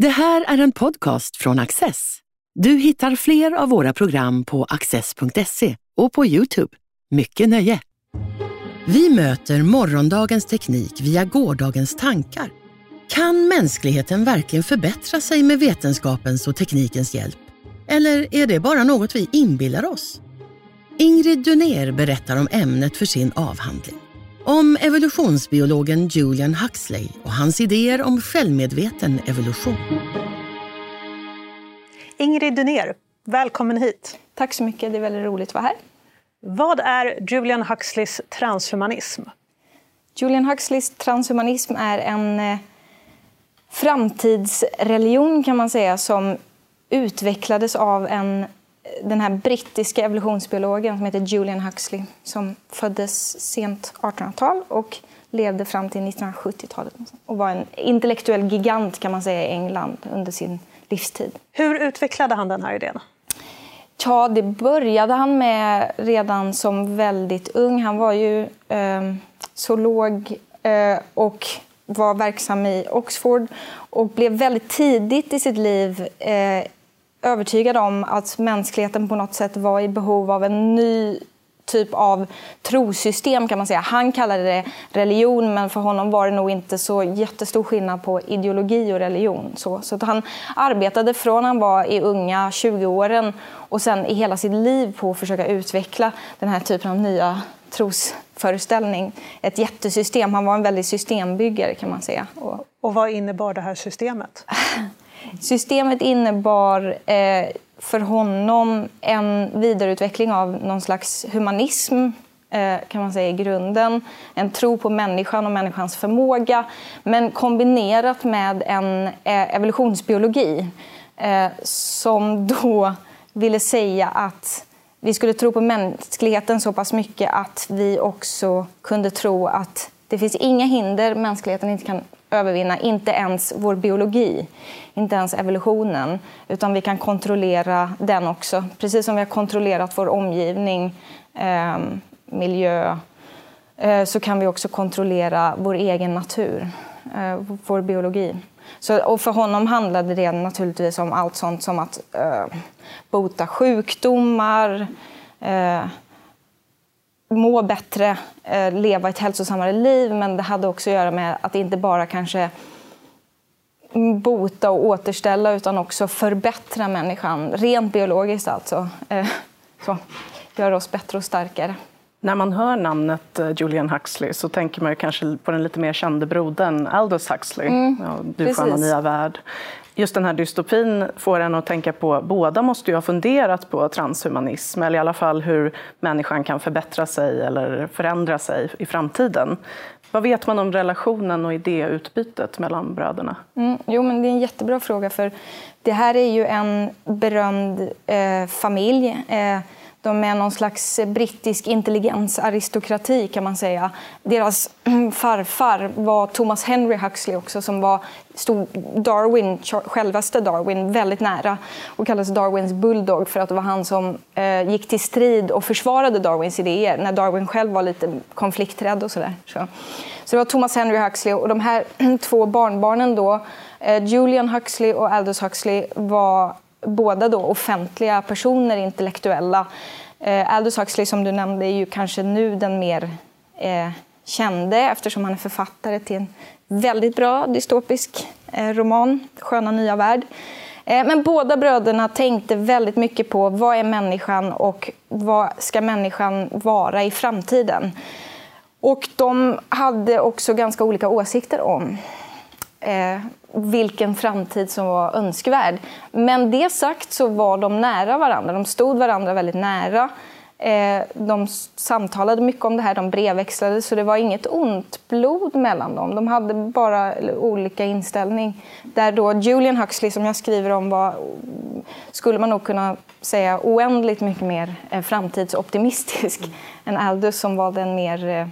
Det här är en podcast från Access. Du hittar fler av våra program på access.se och på Youtube. Mycket nöje! Vi möter morgondagens teknik via gårdagens tankar. Kan mänskligheten verkligen förbättra sig med vetenskapens och teknikens hjälp? Eller är det bara något vi inbillar oss? Ingrid Dunér berättar om ämnet för sin avhandling. Om evolutionsbiologen Julian Huxley och hans idéer om självmedveten evolution. Ingrid Dunér, välkommen hit. Tack så mycket, det är väldigt roligt att vara här. Vad är Julian Huxleys transhumanism? Julian Huxleys transhumanism är en eh, framtidsreligion kan man säga som utvecklades av en, den här brittiska evolutionsbiologen som heter Julian Huxley som föddes sent 1800-tal och levde fram till 1970-talet och var en intellektuell gigant kan man säga i England under sin livstid. Hur utvecklade han den här idén? Ja, det började han med redan som väldigt ung. Han var ju eh, zoolog eh, och var verksam i Oxford och blev väldigt tidigt i sitt liv eh, övertygad om att mänskligheten på något sätt var i behov av en ny typ av trosystem kan man säga. Han kallade det religion men för honom var det nog inte så jättestor skillnad på ideologi och religion. Så, så han arbetade från han var i unga 20-åren och sen i hela sitt liv på att försöka utveckla den här typen av nya trosföreställning. Ett jättesystem. Han var en väldig systembyggare kan man säga. Och, och vad innebar det här systemet? Systemet innebar eh, för honom en vidareutveckling av någon slags humanism eh, kan man säga i grunden. En tro på människan och människans förmåga men kombinerat med en eh, evolutionsbiologi eh, som då ville säga att vi skulle tro på mänskligheten så pass mycket att vi också kunde tro att det finns inga hinder mänskligheten inte kan övervinna, inte ens vår biologi, inte ens evolutionen, utan vi kan kontrollera den också. Precis som vi har kontrollerat vår omgivning, eh, miljö, eh, så kan vi också kontrollera vår egen natur, eh, vår biologi. Så, och för honom handlade det naturligtvis om allt sånt som att eh, bota sjukdomar, eh, må bättre, eh, leva ett hälsosammare liv. Men det hade också att göra med att inte bara kanske bota och återställa utan också förbättra människan, rent biologiskt alltså. Eh, så, göra oss bättre och starkare. När man hör namnet eh, Julian Huxley så tänker man kanske på den lite mer kände brodern Aldous Huxley, mm, ja, Du en nya värld just den här dystopin får en att tänka på, båda måste ju ha funderat på transhumanism, eller i alla fall hur människan kan förbättra sig eller förändra sig i framtiden. Vad vet man om relationen och idéutbytet mellan bröderna? Mm, jo, men det är en jättebra fråga, för det här är ju en berömd eh, familj. Eh, de är någon slags brittisk intelligensaristokrati kan man säga. Deras mm, farfar var Thomas Henry Huxley också som var stod Darwin, självaste Darwin, väldigt nära och kallades Darwins bulldog för att det var han som eh, gick till strid och försvarade Darwins idéer när Darwin själv var lite konflikträdd och sådär. Så. så det var Thomas Henry Huxley och de här mm, två barnbarnen då, eh, Julian Huxley och Aldous Huxley var båda då offentliga personer, intellektuella. Eh, Aldous Huxley som du nämnde är ju kanske nu den mer eh, kände eftersom han är författare till en väldigt bra dystopisk eh, roman, Sköna nya värld. Eh, men båda bröderna tänkte väldigt mycket på vad är människan och vad ska människan vara i framtiden. Och de hade också ganska olika åsikter om eh, vilken framtid som var önskvärd. Men det sagt så var de nära varandra. De stod varandra väldigt nära. Eh, de samtalade mycket om det här, de brevväxlade, så det var inget ont blod mellan dem. De hade bara olika inställning. Där då Julian Huxley, som jag skriver om, var, skulle man nog kunna säga oändligt mycket mer eh, framtidsoptimistisk mm. än Aldous som var den mer, eh,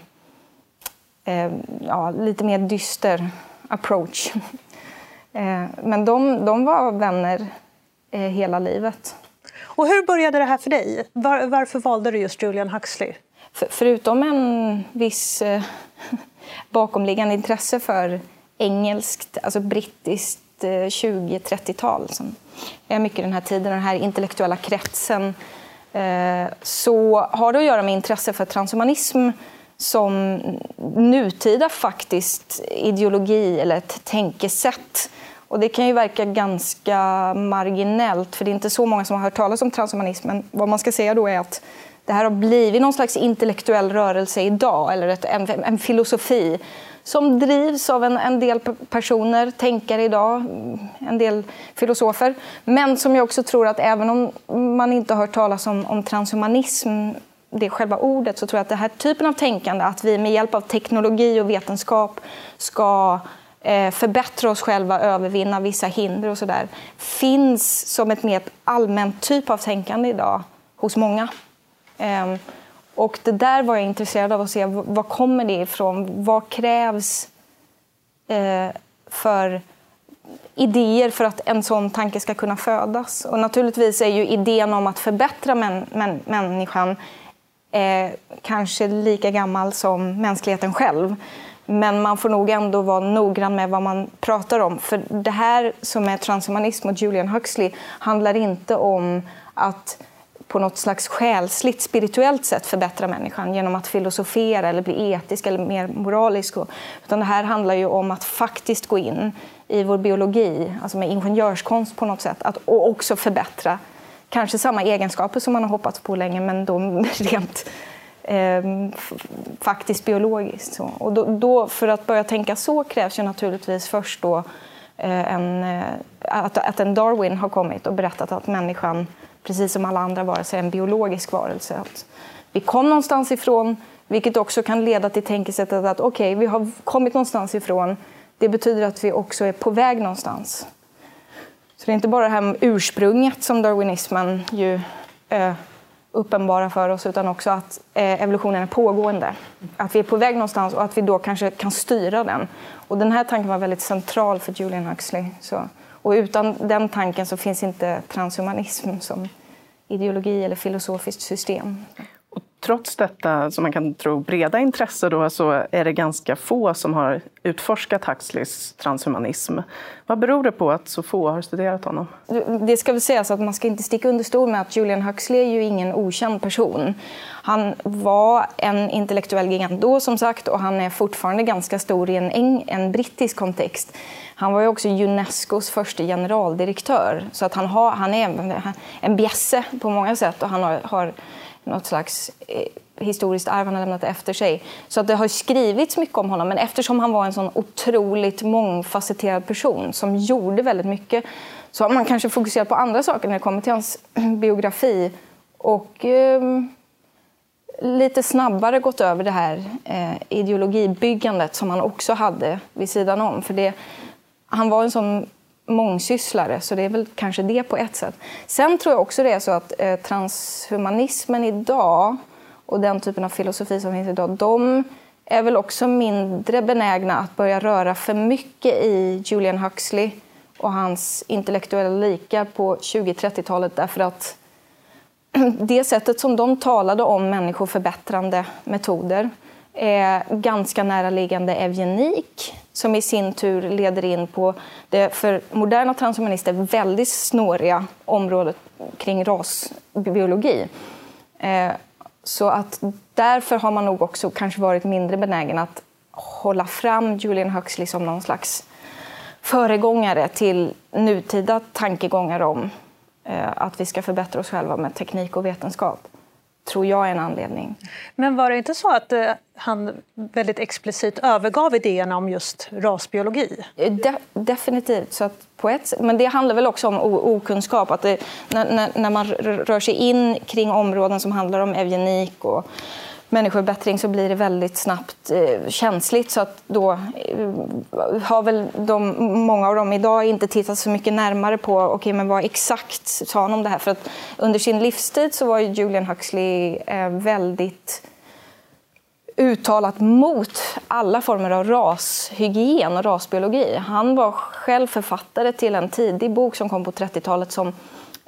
eh ja, lite mer dyster approach. Eh, men de, de var vänner eh, hela livet. Och hur började det här för dig? Var, varför valde du just Julian Huxley? För, förutom en viss eh, bakomliggande intresse för engelskt, alltså brittiskt 20-30-tal som är mycket den här tiden, den här intellektuella kretsen, eh, så har det att göra med intresse för transhumanism som nutida faktiskt ideologi eller ett tänkesätt. Och det kan ju verka ganska marginellt, för det är inte så många som har hört talas om transhumanism. Men vad man ska säga då är att det här har blivit någon slags intellektuell rörelse idag, eller ett, en, en filosofi som drivs av en, en, del personer, tänkare idag, en del filosofer. Men som jag också tror att även om man inte har hört talas om, om transhumanism, det själva ordet, så tror jag att den här typen av tänkande, att vi med hjälp av teknologi och vetenskap ska eh, förbättra oss själva, övervinna vissa hinder och sådär, finns som ett mer allmänt typ av tänkande idag hos många. Ehm, och det där var jag intresserad av att se. Var kommer det ifrån? Vad krävs eh, för idéer för att en sån tanke ska kunna födas? Och naturligtvis är ju idén om att förbättra män, män, människan eh, kanske lika gammal som mänskligheten själv. Men man får nog ändå vara noggrann med vad man pratar om. För det här som är transhumanism och Julian Huxley handlar inte om att på något slags själsligt, spirituellt sätt förbättra människan genom att filosofera eller bli etisk eller mer moralisk. Utan det här handlar ju om att faktiskt gå in i vår biologi, alltså med ingenjörskonst på något sätt, att, och också förbättra kanske samma egenskaper som man har hoppats på länge, men då rent eh, faktiskt biologiskt. Så. Och då, då, för att börja tänka så krävs ju naturligtvis först då eh, en, eh, att, att en Darwin har kommit och berättat att människan precis som alla andra varelser, är en biologisk varelse. Att vi kom någonstans ifrån, vilket också kan leda till tänkesättet att okej, okay, vi har kommit någonstans ifrån. Det betyder att vi också är på väg någonstans. Så det är inte bara det här med ursprunget som darwinismen ju eh, uppenbara för oss, utan också att eh, evolutionen är pågående. Att vi är på väg någonstans och att vi då kanske kan styra den. Och den här tanken var väldigt central för Julian Huxley. Så och utan den tanken så finns inte transhumanism som ideologi eller filosofiskt system. Trots detta, som man kan tro, breda intresse då, så är det ganska få som har utforskat Huxleys transhumanism. Vad beror det på att så få har studerat honom? Det ska väl sägas att man ska inte sticka under stol med att Julian Huxley är ju ingen okänd person. Han var en intellektuell gigant då, som sagt, och han är fortfarande ganska stor i en, en brittisk kontext. Han var ju också Unescos första generaldirektör. Så att han, har, han är en bjässe på många sätt och han har, har något slags eh, historiskt arv han har lämnat efter sig. Så att det har skrivits mycket om honom. Men eftersom han var en sån otroligt mångfacetterad person som gjorde väldigt mycket så har man kanske fokuserat på andra saker när det kommer till hans biografi. Och eh, lite snabbare gått över det här eh, ideologibyggandet som han också hade vid sidan om. För det, han var en sån mångsysslare, så det är väl kanske det på ett sätt. Sen tror jag också det är så att eh, transhumanismen idag och den typen av filosofi som finns idag, de är väl också mindre benägna att börja röra för mycket i Julian Huxley och hans intellektuella likar på 20-30-talet därför att det sättet som de talade om människoförbättrande metoder är ganska näraliggande eugenik som i sin tur leder in på det för moderna transhumanister väldigt snåriga området kring rasbiologi. Eh, så att därför har man nog också kanske varit mindre benägen att hålla fram Julian Huxley som någon slags föregångare till nutida tankegångar om eh, att vi ska förbättra oss själva med teknik och vetenskap tror jag är en anledning. Men var det inte så att eh, han väldigt explicit övergav idéerna om just rasbiologi? De, definitivt. Så att på ett, men det handlar väl också om okunskap. Att det, när, när, när, man rör sig in kring områden som handlar om eugenik och människobättring så blir det väldigt snabbt eh, känsligt. Så att då eh, har väl de, många av dem idag inte tittat så mycket närmare på okay, men vad exakt sa han om det här. För att under sin livstid så var Julian Huxley eh, väldigt uttalat mot alla former av rashygien och rasbiologi. Han var själv författare till en tidig bok som kom på 30-talet som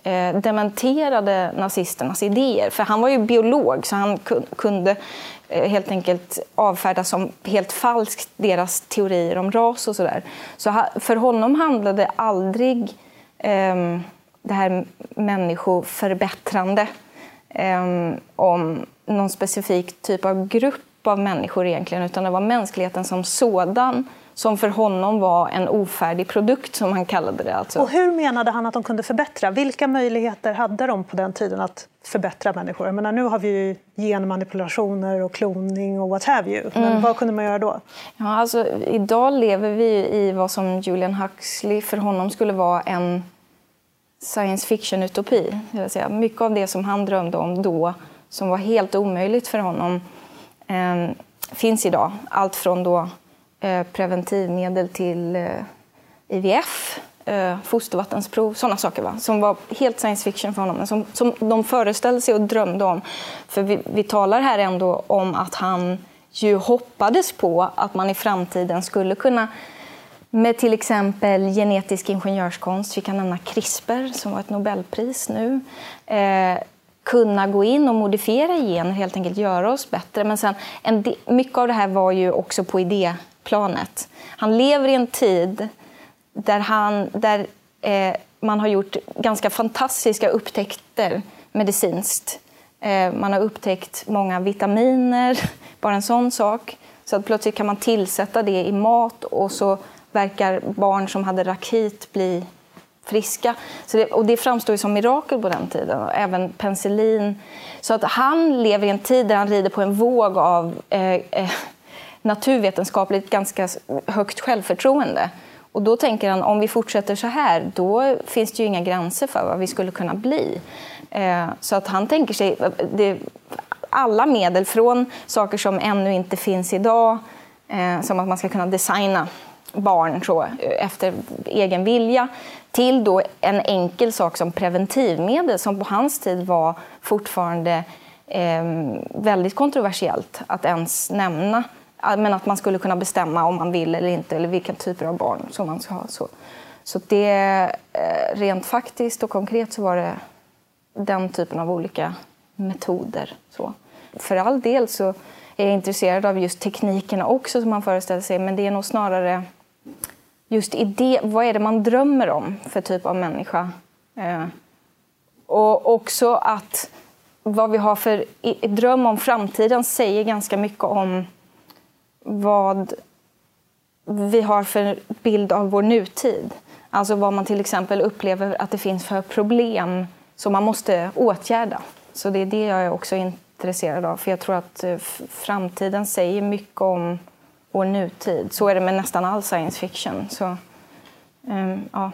eh, dementerade nazisternas idéer. För han var ju biolog, så han kunde eh, helt enkelt avfärda som helt falskt deras teorier om ras och sådär. Så för honom handlade aldrig eh, det här människoförbättrande eh, om någon specifik typ av grupp av människor egentligen, utan det var mänskligheten som sådan som för honom var en ofärdig produkt, som han kallade det. Alltså. Och hur menade han att de kunde förbättra? Vilka möjligheter hade de på den tiden att förbättra människor? Jag menar, nu har vi ju genmanipulationer och kloning och what have you. Men mm. vad kunde man göra då? Ja, alltså, idag lever vi i vad som Julian Huxley för honom skulle vara en science fiction-utopi. Mycket av det som han drömde om då, som var helt omöjligt för honom, eh, finns idag. Allt från då Eh, preventivmedel till eh, IVF, eh, fostervattensprov, sådana saker va? som var helt science fiction för honom, men som, som de föreställde sig och drömde om. För vi, vi talar här ändå om att han ju hoppades på att man i framtiden skulle kunna med till exempel genetisk ingenjörskonst, vi kan nämna CRISPR som var ett Nobelpris nu, eh, kunna gå in och modifiera gener, helt enkelt göra oss bättre. Men sen, en, mycket av det här var ju också på idé planet. Han lever i en tid där, han, där eh, man har gjort ganska fantastiska upptäckter medicinskt. Eh, man har upptäckt många vitaminer, bara en sån sak. Så att plötsligt kan man tillsätta det i mat och så verkar barn som hade rakit bli friska. Så det, och det framstår som mirakel på den tiden, även penicillin. Så att han lever i en tid där han rider på en våg av eh, eh, naturvetenskapligt ganska högt självförtroende. Och då tänker han om vi fortsätter så här, då finns det ju inga gränser för vad vi skulle kunna bli. Eh, så att han tänker sig det, alla medel, från saker som ännu inte finns idag, eh, som att man ska kunna designa barn så, eh, efter egen vilja, till då en enkel sak som preventivmedel som på hans tid var fortfarande eh, väldigt kontroversiellt att ens nämna men att man skulle kunna bestämma om man vill eller inte, eller vilka typer av barn som man ska ha. Så, så det, eh, rent faktiskt och konkret så var det den typen av olika metoder. Så. För all del så är jag intresserad av just teknikerna också, som man föreställer sig, men det är nog snarare just idé, vad är det man drömmer om för typ av människa? Eh, och också att vad vi har för dröm om framtiden säger ganska mycket om vad vi har för bild av vår nutid. Alltså vad man till exempel upplever att det finns för problem som man måste åtgärda. Så det är det jag är också intresserad av. För jag tror att eh, framtiden säger mycket om vår nutid. Så är det med nästan all science fiction. Så, um, ja.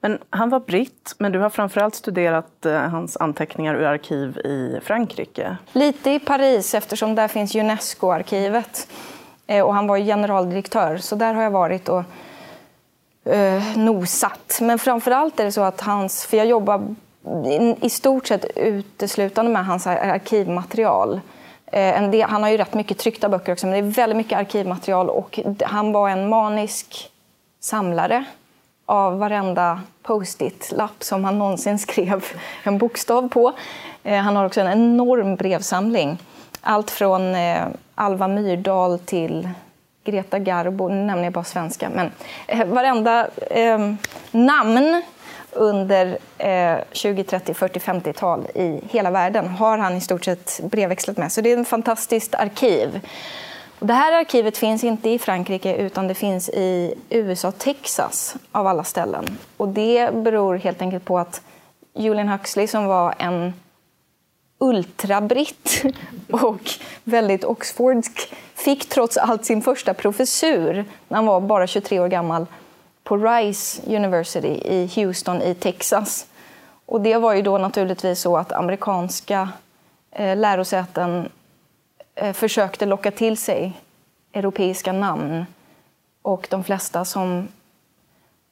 Men han var britt, men du har framförallt studerat eh, hans anteckningar ur arkiv i Frankrike. Lite i Paris, eftersom där finns Unesco-arkivet. Eh, och han var generaldirektör, så där har jag varit och eh, nosat. Men framförallt är det så att hans... För jag jobbar i stort sett uteslutande med hans arkivmaterial. Eh, del, han har ju rätt mycket tryckta böcker också, men det är väldigt mycket arkivmaterial. Och han var en manisk samlare av varenda post-it-lapp som han någonsin skrev en bokstav på. Eh, han har också en enorm brevsamling. Allt från eh, Alva Myrdal till Greta Garbo, nu nämner jag bara svenska, men eh, varenda ehm, namn under 20, 30, 40, 50-tal i hela världen har han i stort sett brevväxlat med. Så det är ett fantastiskt arkiv. Det här arkivet finns inte i Frankrike utan det finns i USA, Texas av alla ställen. Och det beror helt enkelt på att Julian Huxley som var en ultrabritt och väldigt oxfordsk fick trots allt sin första professur när han var bara 23 år gammal på Rice University i Houston i Texas. Och det var ju då naturligtvis så att amerikanska eh, lärosäten Eh, försökte locka till sig europeiska namn. Och de flesta som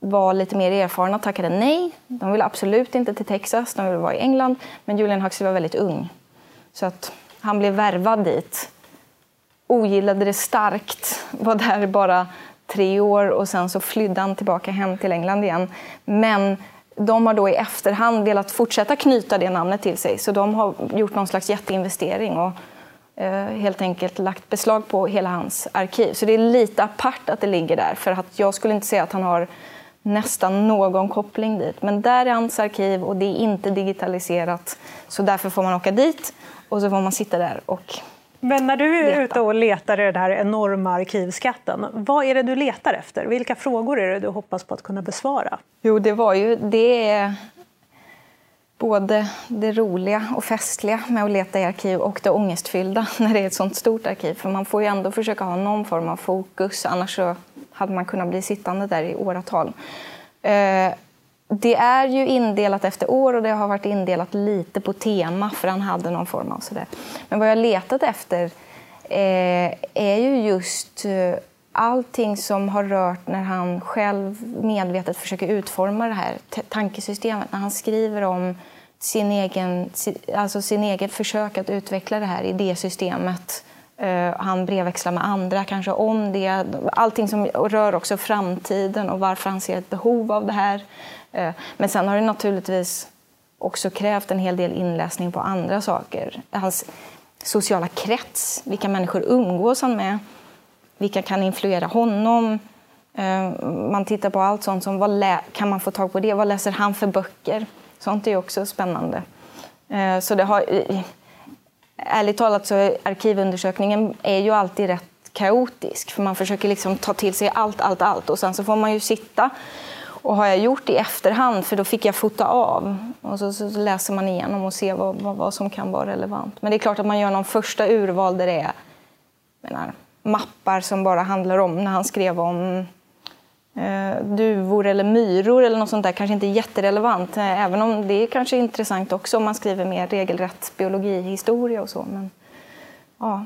var lite mer erfarna tackade nej. De ville absolut inte till Texas, de ville vara i England. Men Julian Huxley var väldigt ung. Så att han blev värvad dit. Ogillade det starkt, var där bara tre år och sen så flydde han tillbaka hem till England igen. Men de har då i efterhand velat fortsätta knyta det namnet till sig, så de har gjort någon slags jätteinvestering. Och helt enkelt lagt beslag på hela hans arkiv. Så det är lite apart att det ligger där. För att jag skulle inte säga att han har nästan någon koppling dit. Men där är hans arkiv och det är inte digitaliserat. Så därför får man åka dit och så får man sitta där och men när du är leta. ute och letar i den här enorma arkivskatten, vad är det du letar efter? Vilka frågor är det du hoppas på att kunna besvara? Jo, det var ju det både det roliga och festliga med att leta i arkiv och det ångestfyllda när det är ett sånt stort arkiv. För man får ju ändå försöka ha någon form av fokus, annars så hade man kunnat bli sittande där i åratal. Eh, det är ju indelat efter år och det har varit indelat lite på tema för han hade någon form av sådär. Men vad jag letat efter eh, är ju just eh, allting som har rört när han själv medvetet försöker utforma det här tankesystemet. När han skriver om sin egen, alltså sin egen försök att utveckla det här idésystemet. Uh, eh, han brevväxlar med andra kanske om det. Allting som rör också framtiden och varför han ser ett behov av det här. Uh, men sen har det naturligtvis också krävt en hel del inläsning på andra saker. Hans sociala krets, vilka människor umgås han med? Vilka kan influera honom? Eh, man tittar på allt sånt som vad kan man få tag på det? Vad läser han för böcker? Sånt är också spännande. Eh, så det har, ärligt talat så är arkivundersökningen är ju alltid rätt kaotisk. För man försöker liksom ta till sig allt, allt, allt. Och sen så får man ju sitta och har jag gjort det i efterhand, för då fick jag fota av. Och så, så läser man igenom och ser vad, vad, vad, som kan vara relevant. Men det är klart att man gör någon första urval där det är menar, mappar som bara handlar om när han skrev om Eh, duvor eller myror eller något sånt där kanske inte är jätterelevant. Eh, även om det är kanske är intressant också om man skriver mer regelrätt biologihistoria och så. Men, ja.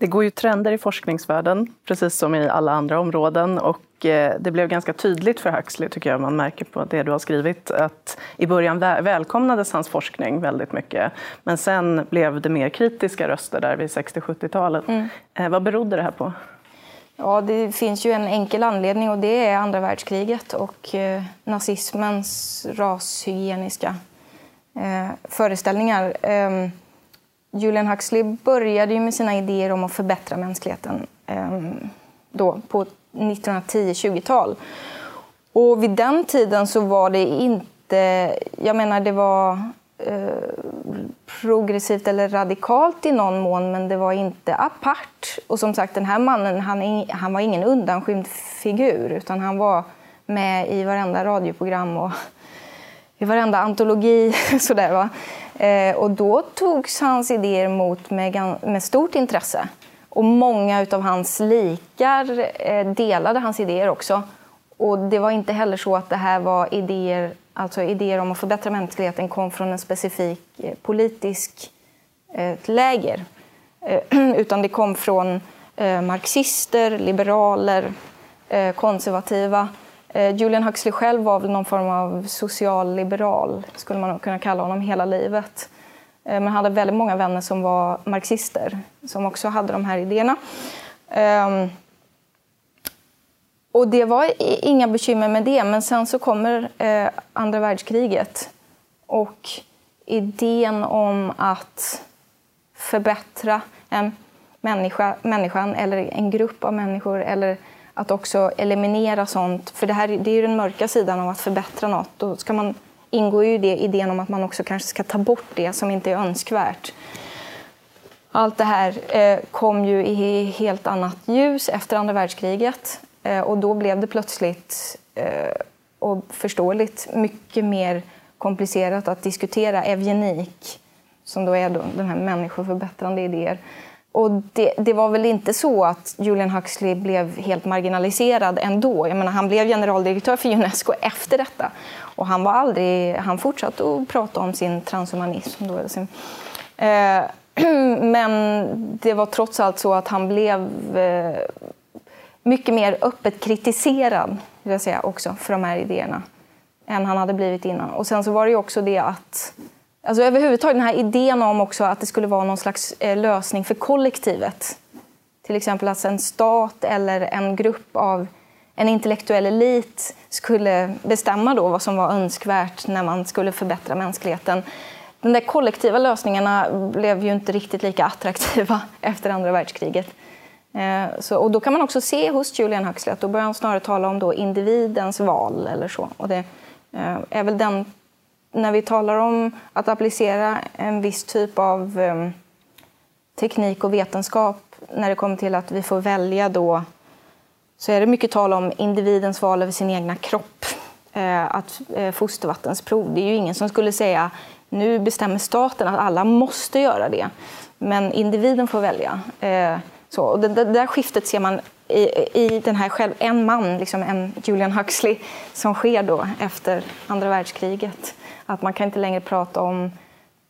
Det går ju trender i forskningsvärlden, precis som i alla andra områden. Och eh, det blev ganska tydligt för Huxley, tycker jag, man märker på det du har skrivit, att i början välkomnades hans forskning väldigt mycket. Men sen blev det mer kritiska röster där vid 60-70-talet. Mm. Vad berodde det här på? Ja, det finns ju en enkel anledning och det är andra världskriget och eh, nazismens rashygieniska eh, föreställningar. Julian Huxley började ju med sina idéer om att förbättra mänskligheten ehm, då, på 1910-20-tal. Och vid den tiden så var det inte... Jag menar, det var Eh, progressivt eller radikalt i någon mån, men det var inte apart. Och som sagt, den här mannen han, han var ingen undanskymd figur, utan han var med i varenda radioprogram och i varenda antologi. Sådär, va? Eh, och då togs hans idéer emot med, med stort intresse. Och många av hans likar eh, delade hans idéer också. Och det var inte heller så att det här var idéer alltså idéer om att förbättra mänskligheten kom från en specifik eh, politisk eh, läger. Eh, utan det kom från eh, marxister, liberaler, eh, konservativa. Eh, Julian Huxley själv var väl någon form av socialliberal, skulle man kunna kalla honom, hela livet. Eh, men han hade väldigt många vänner som var marxister, som också hade de här idéerna. Ehm, och det var inga bekymmer med det, men sen så kommer eh, andra världskriget. Och idén om att förbättra en människa, människan eller en grupp av människor eller att också eliminera sånt. För det här det är ju den mörka sidan av att förbättra något. Då ska man, ingår ju det idén om att man också kanske ska ta bort det som inte är önskvärt. Allt det här eh, kom ju i helt annat ljus efter andra världskriget. Eh, och då blev det plötsligt, eh, och förståeligt, mycket mer komplicerat att diskutera eugenik, som då är då de här människoförbättrande idéer. Och det, det, var väl inte så att Julian Huxley blev helt marginaliserad ändå. Jag menar, han blev generaldirektör för Unesco efter detta. Och han, var aldrig, han fortsatte att prata om sin transhumanism. Då, sin, eh, men det var trots allt så att han blev eh, mycket mer öppet kritiserad vill jag säga, också för de här idéerna än han hade blivit innan. Och sen så var det ju också det att Alltså överhuvudtaget den här idén om också att det skulle vara någon slags eh, lösning för kollektivet. Till exempel att en stat eller en grupp av en intellektuell elit skulle bestämma då vad som var önskvärt när man skulle förbättra mänskligheten. de där kollektiva lösningarna blev ju inte riktigt lika attraktiva efter andra världskriget. Eh, så, och då kan man också se hos Julian Huxley att då börjar han snarare tala om då individens val eller så. Och det eh, är väl den, när vi talar om att applicera en viss typ av ehm, teknik och vetenskap när det kommer till att vi får välja då så är det mycket tal om individens val över sin egna kropp. Eh, att eh, fostervattensprov, det är ju ingen som skulle säga nu bestämmer staten att alla måste göra det. Men individen får välja. Eh, så, och det, det där skiftet ser man i, i den här själv, en man, liksom en Julian Huxley, som sker då efter andra världskriget. Att man kan inte längre prata om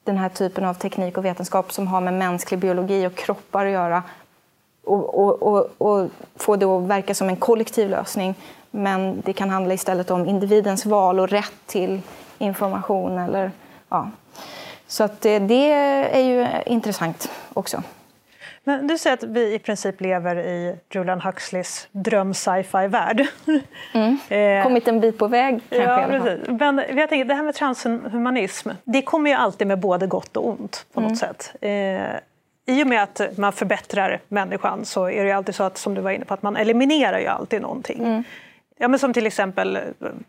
den här typen av teknik och vetenskap som har med mänsklig biologi och kroppar att göra och, och, och, och få det att verka som en kollektiv lösning. Men det kan handla istället om individens val och rätt till information. Eller, ja. Så att det, det är ju intressant också. Men du säger att vi i princip lever i Julian Huxleys dröm sci-fi-värld. Mm. Eh, Kommit en bit på väg kanske. Ja, precis. Men jag tänker, det här med transhumanism, det kommer ju alltid med både gott och ont på något mm. sätt. Eh, i och med att man förbättrar människan så är det alltid så att, som du var inne på, att man eliminerar ju alltid någonting. Mm. Ja, men som till exempel,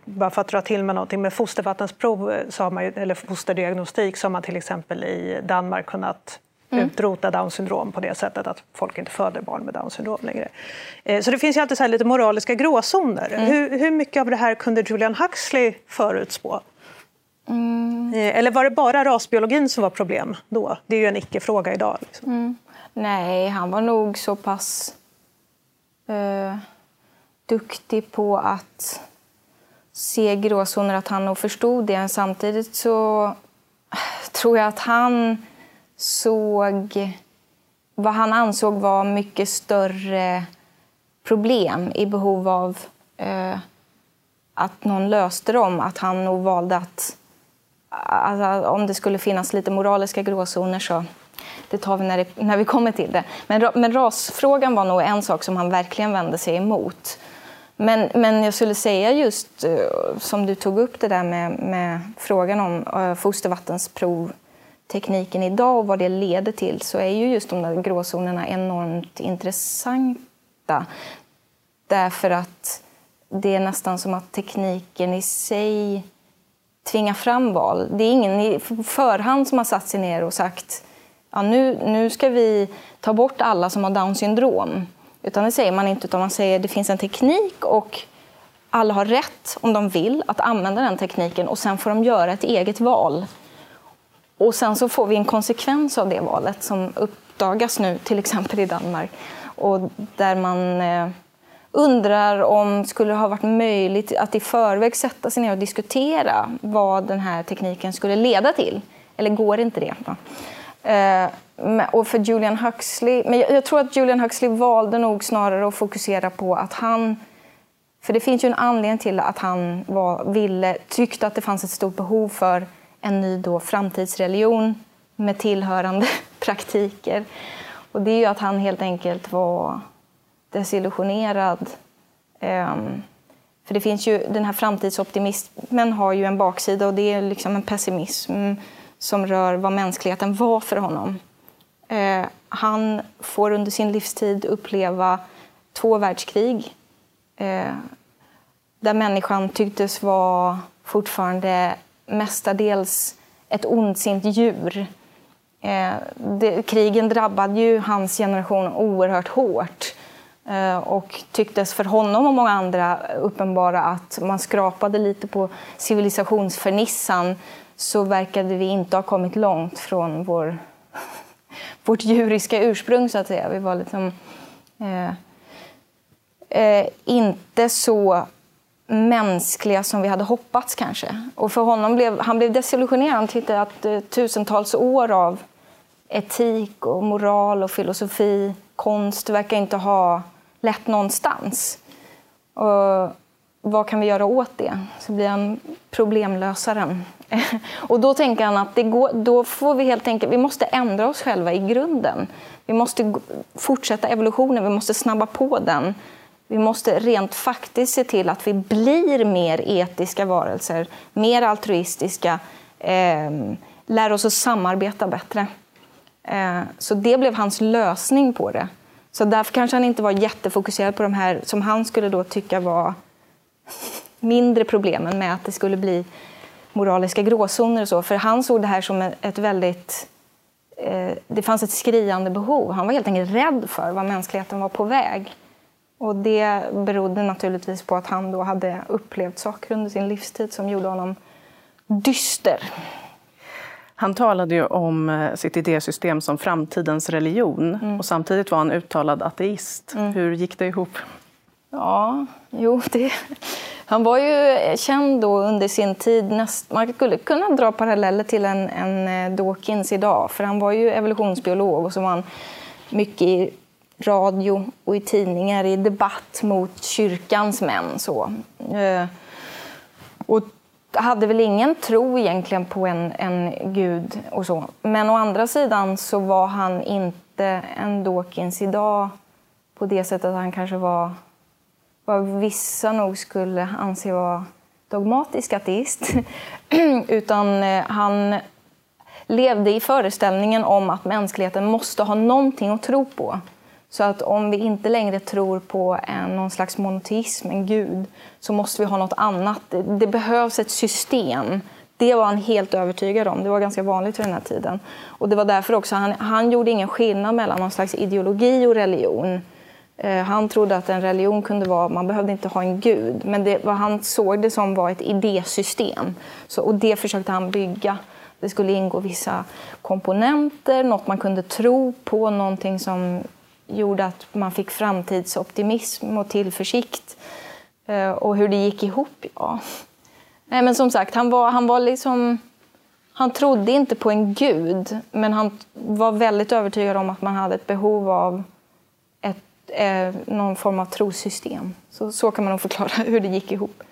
bara för att dra till med någonting, med fostervattensprov så har man ju, eller fosterdiagnostik så har man till exempel i Danmark kunnat mm. utrota Downs syndrom på det sättet att folk inte föder barn med Downs syndrom längre. Eh, så det finns ju alltid så lite moraliska gråzoner. Mm. Hur, hur mycket av det här kunde Julian Huxley förutspå? Mm. Eh, eller var det bara rasbiologin som var problem då? Det är ju en icke-fråga idag. Liksom. Mm. Nej, han var nog så pass eh, duktig på att se gråzoner att han nog förstod det. Samtidigt så tror jag att han såg vad han ansåg var mycket större problem i behov av eh, att någon löste dem. Att han nog valde att alltså, om det skulle finnas lite moraliska gråzoner så det tar vi när, det, när vi kommer till det. Men, men rasfrågan var nog en sak som han verkligen vände sig emot. Men, men jag skulle säga just eh, som du tog upp det där med, med frågan om uh, tekniken idag och vad det leder till så är ju just de där gråzonerna enormt intressanta. Därför att det är nästan som att tekniken i sig tvingar fram val. Det är ingen i förhand som har satt sig ner och sagt ja, nu, nu ska vi ta bort alla som har Downs syndrom. Utan det säger man inte, utan man säger att det finns en teknik och alla har rätt, om de vill, att använda den tekniken och sen får de göra ett eget val. Och sen så får vi en konsekvens av det valet som uppdagas nu, till exempel i Danmark. Och där man eh, undrar om det skulle ha varit möjligt att i förväg sätta sig ner och diskutera vad den här tekniken skulle leda till. Eller går inte det? Eh, och för Julian Huxley, men jag tror att Julian Huxley valde nog snarare att fokusera på att han för det finns ju en anledning till att han var, ville, tyckte att det fanns ett stort behov för en ny då framtidsreligion med tillhörande praktiker. Och det är ju att han helt enkelt var desillusionerad. Um, för det finns ju, den här framtidsoptimismen har ju en baksida och det är liksom en pessimism som rör vad mänskligheten var för honom. Uh, han får under sin livstid uppleva två världskrig uh, där människan tycktes vara fortfarande mestadels ett ondsint djur. Eh, det, krigen drabbade ju hans generation oerhört hårt. Eh, och tycktes för honom och många andra uppenbara att man skrapade lite på civilisationsfernissan så verkade vi inte ha kommit långt från vår, vårt djuriska ursprung, så att säga. Vi var liksom, eh, eh, inte så mänskliga som vi hade hoppats kanske. Och för honom blev, han blev desillusionerad. Han tyckte att eh, tusentals år av etik och moral och filosofi, konst verkar inte ha lett någonstans. Och vad kan vi göra åt det? Så blir han problemlösaren. och då tänker han att det går, då får vi helt enkelt, vi måste ändra oss själva i grunden. Vi måste fortsätta evolutionen, vi måste snabba på den. Vi måste rent faktiskt se till att vi blir mer etiska varelser, mer altruistiska, eh, lär oss att samarbeta bättre. Eh, så det blev hans lösning på det. Så därför kanske han inte var jättefokuserad på de här som han skulle då tycka var mindre problemen med att det skulle bli moraliska gråzoner och så. För han såg det här som ett väldigt... Eh, det fanns ett skriande behov. Han var helt enkelt rädd för vad mänskligheten var på väg. Och det berodde naturligtvis på att han då hade upplevt saker under sin livstid som gjorde honom dyster. Han talade ju om eh, sitt idésystem som framtidens religion mm. och samtidigt var han uttalad ateist. Mm. Hur gick det ihop? Ja, jo, det... Han var ju känd då under sin tid, näst... man skulle kunna dra paralleller till en, en eh, Dawkins idag, för han var ju evolutionsbiolog och så var han mycket radio och i tidningar i debatt mot kyrkans män. Så. Eh, och hade väl ingen tro egentligen på en, en gud och så. Men å andra sidan så var han inte en Dawkins idag på det sättet att han kanske var vad vissa nog skulle anse vara dogmatisk ateist. Utan eh, han levde i föreställningen om att mänskligheten måste ha någonting att tro på. Så att om vi inte längre tror på en, någon slags monoteism, en gud, så måste vi ha något annat. Det, det, behövs ett system. Det var han helt övertygad om. Det var ganska vanligt vid den här tiden. Och det var därför också han, han gjorde ingen skillnad mellan någon slags ideologi och religion. Eh, han trodde att en religion kunde vara, man behövde inte ha en gud, men det, vad han såg det som var ett idésystem. Så, och det försökte han bygga. Det skulle ingå vissa komponenter, något man kunde tro på, någonting som gjorde att man fick framtidsoptimism och tillförsikt. Eh, och hur det gick ihop, ja. Nej, men som sagt, han var, han var liksom... Han trodde inte på en gud, men han var väldigt övertygad om att man hade ett behov av ett, eh, någon form av trosystem. Så, så kan man nog förklara hur det gick ihop.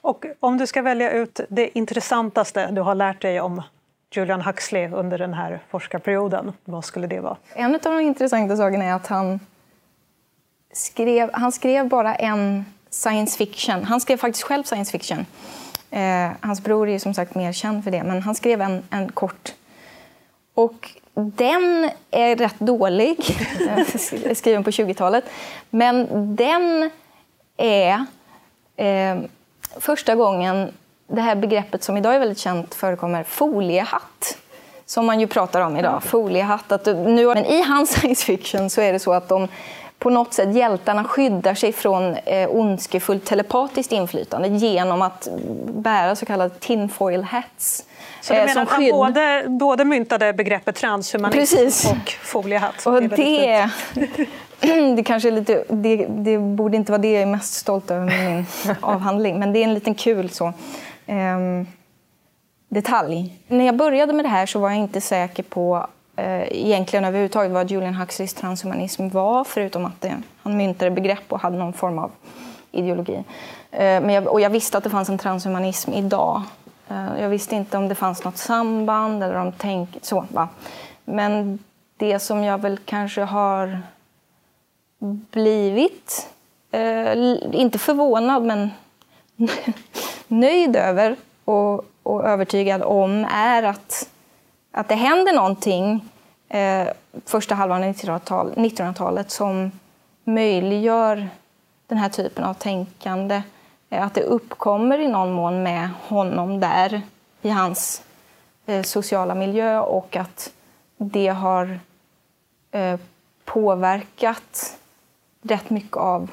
Och om du ska välja ut det intressantaste du har lärt dig om Julian Huxley under den här forskarperioden? Vad skulle det vara? En av de intressanta sakerna är att han skrev, han skrev bara en science fiction. Han skrev faktiskt själv science fiction. Eh, hans bror är som sagt mer känd för det, men han skrev en, en kort. Och den är rätt dålig, skriven på 20-talet. Men den är eh, första gången det här begreppet som idag är väldigt känt förekommer, foliehatt. Som man ju pratar om idag. Foliehatt. Att nu, men i hans science fiction så är det så att de på något sätt hjältarna skyddar sig från eh, ondskefullt telepatiskt inflytande genom att bära så kallade tinfoil hats. Så du eh, menar att han både, både myntade begreppet transhumanism Precis. och foliehatt? Och det, det, det kanske lite, det, det borde inte vara det jag är mest stolt över med min avhandling, men det är en liten kul så eh, detalj. När jag började med det här så var jag inte säker på eh, egentligen överhuvudtaget vad Julian Huxleys transhumanism var, förutom att det, han myntade begrepp och hade någon form av ideologi. Eh, men jag, och jag visste att det fanns en transhumanism idag. Eh, jag visste inte om det fanns något samband eller om tänk... Så, va? Men det som jag väl kanske har blivit, eh, inte förvånad men nöjd över och, och övertygad om är att, att det händer någonting eh, första halvan av 1900-talet som möjliggör den här typen av tänkande. Eh, att det uppkommer i någon mån med honom där i hans eh, sociala miljö och att det har eh, påverkat rätt mycket av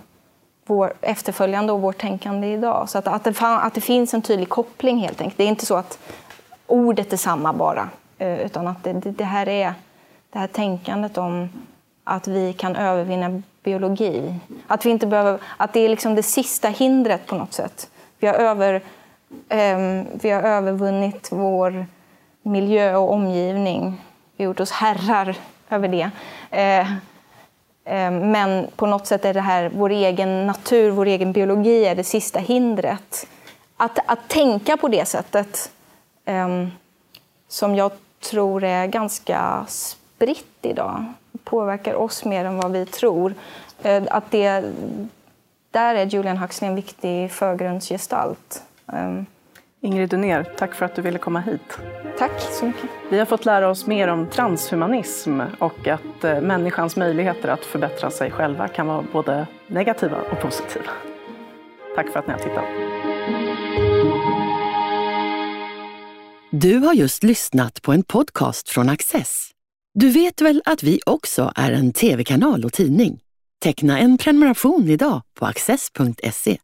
vår efterföljande och vårt tänkande idag. Så att, att, det, att det finns en tydlig koppling helt enkelt. Det är inte så att ordet är samma bara, eh, utan att det, det, här är det här tänkandet om att vi kan övervinna biologi. Att, vi inte behöver, att det är liksom det sista hindret på något sätt. Vi har, över, um, vi har övervunnit vår miljö och omgivning. Vi har gjort oss herrar över det. Uh, Ehm, men på något sätt är det här vår egen natur, vår egen biologi är det sista hindret. Att, att tänka på det sättet, ehm, som jag tror är ganska spritt idag, påverkar oss mer än vad vi tror. Ehm, att det, där är Julian Huxley en viktig förgrundsgestalt. Ingrid Dunér, tack för att du ville komma hit. Tack så mycket. Vi har fått lära oss mer om transhumanism och att eh, människans möjligheter att förbättra sig själva kan vara både negativa och positiva. Tack för att ni har tittat. Du har just lyssnat på en podcast från Access. Du vet väl att vi också är en tv-kanal och tidning? Teckna en prenumeration idag på access.se.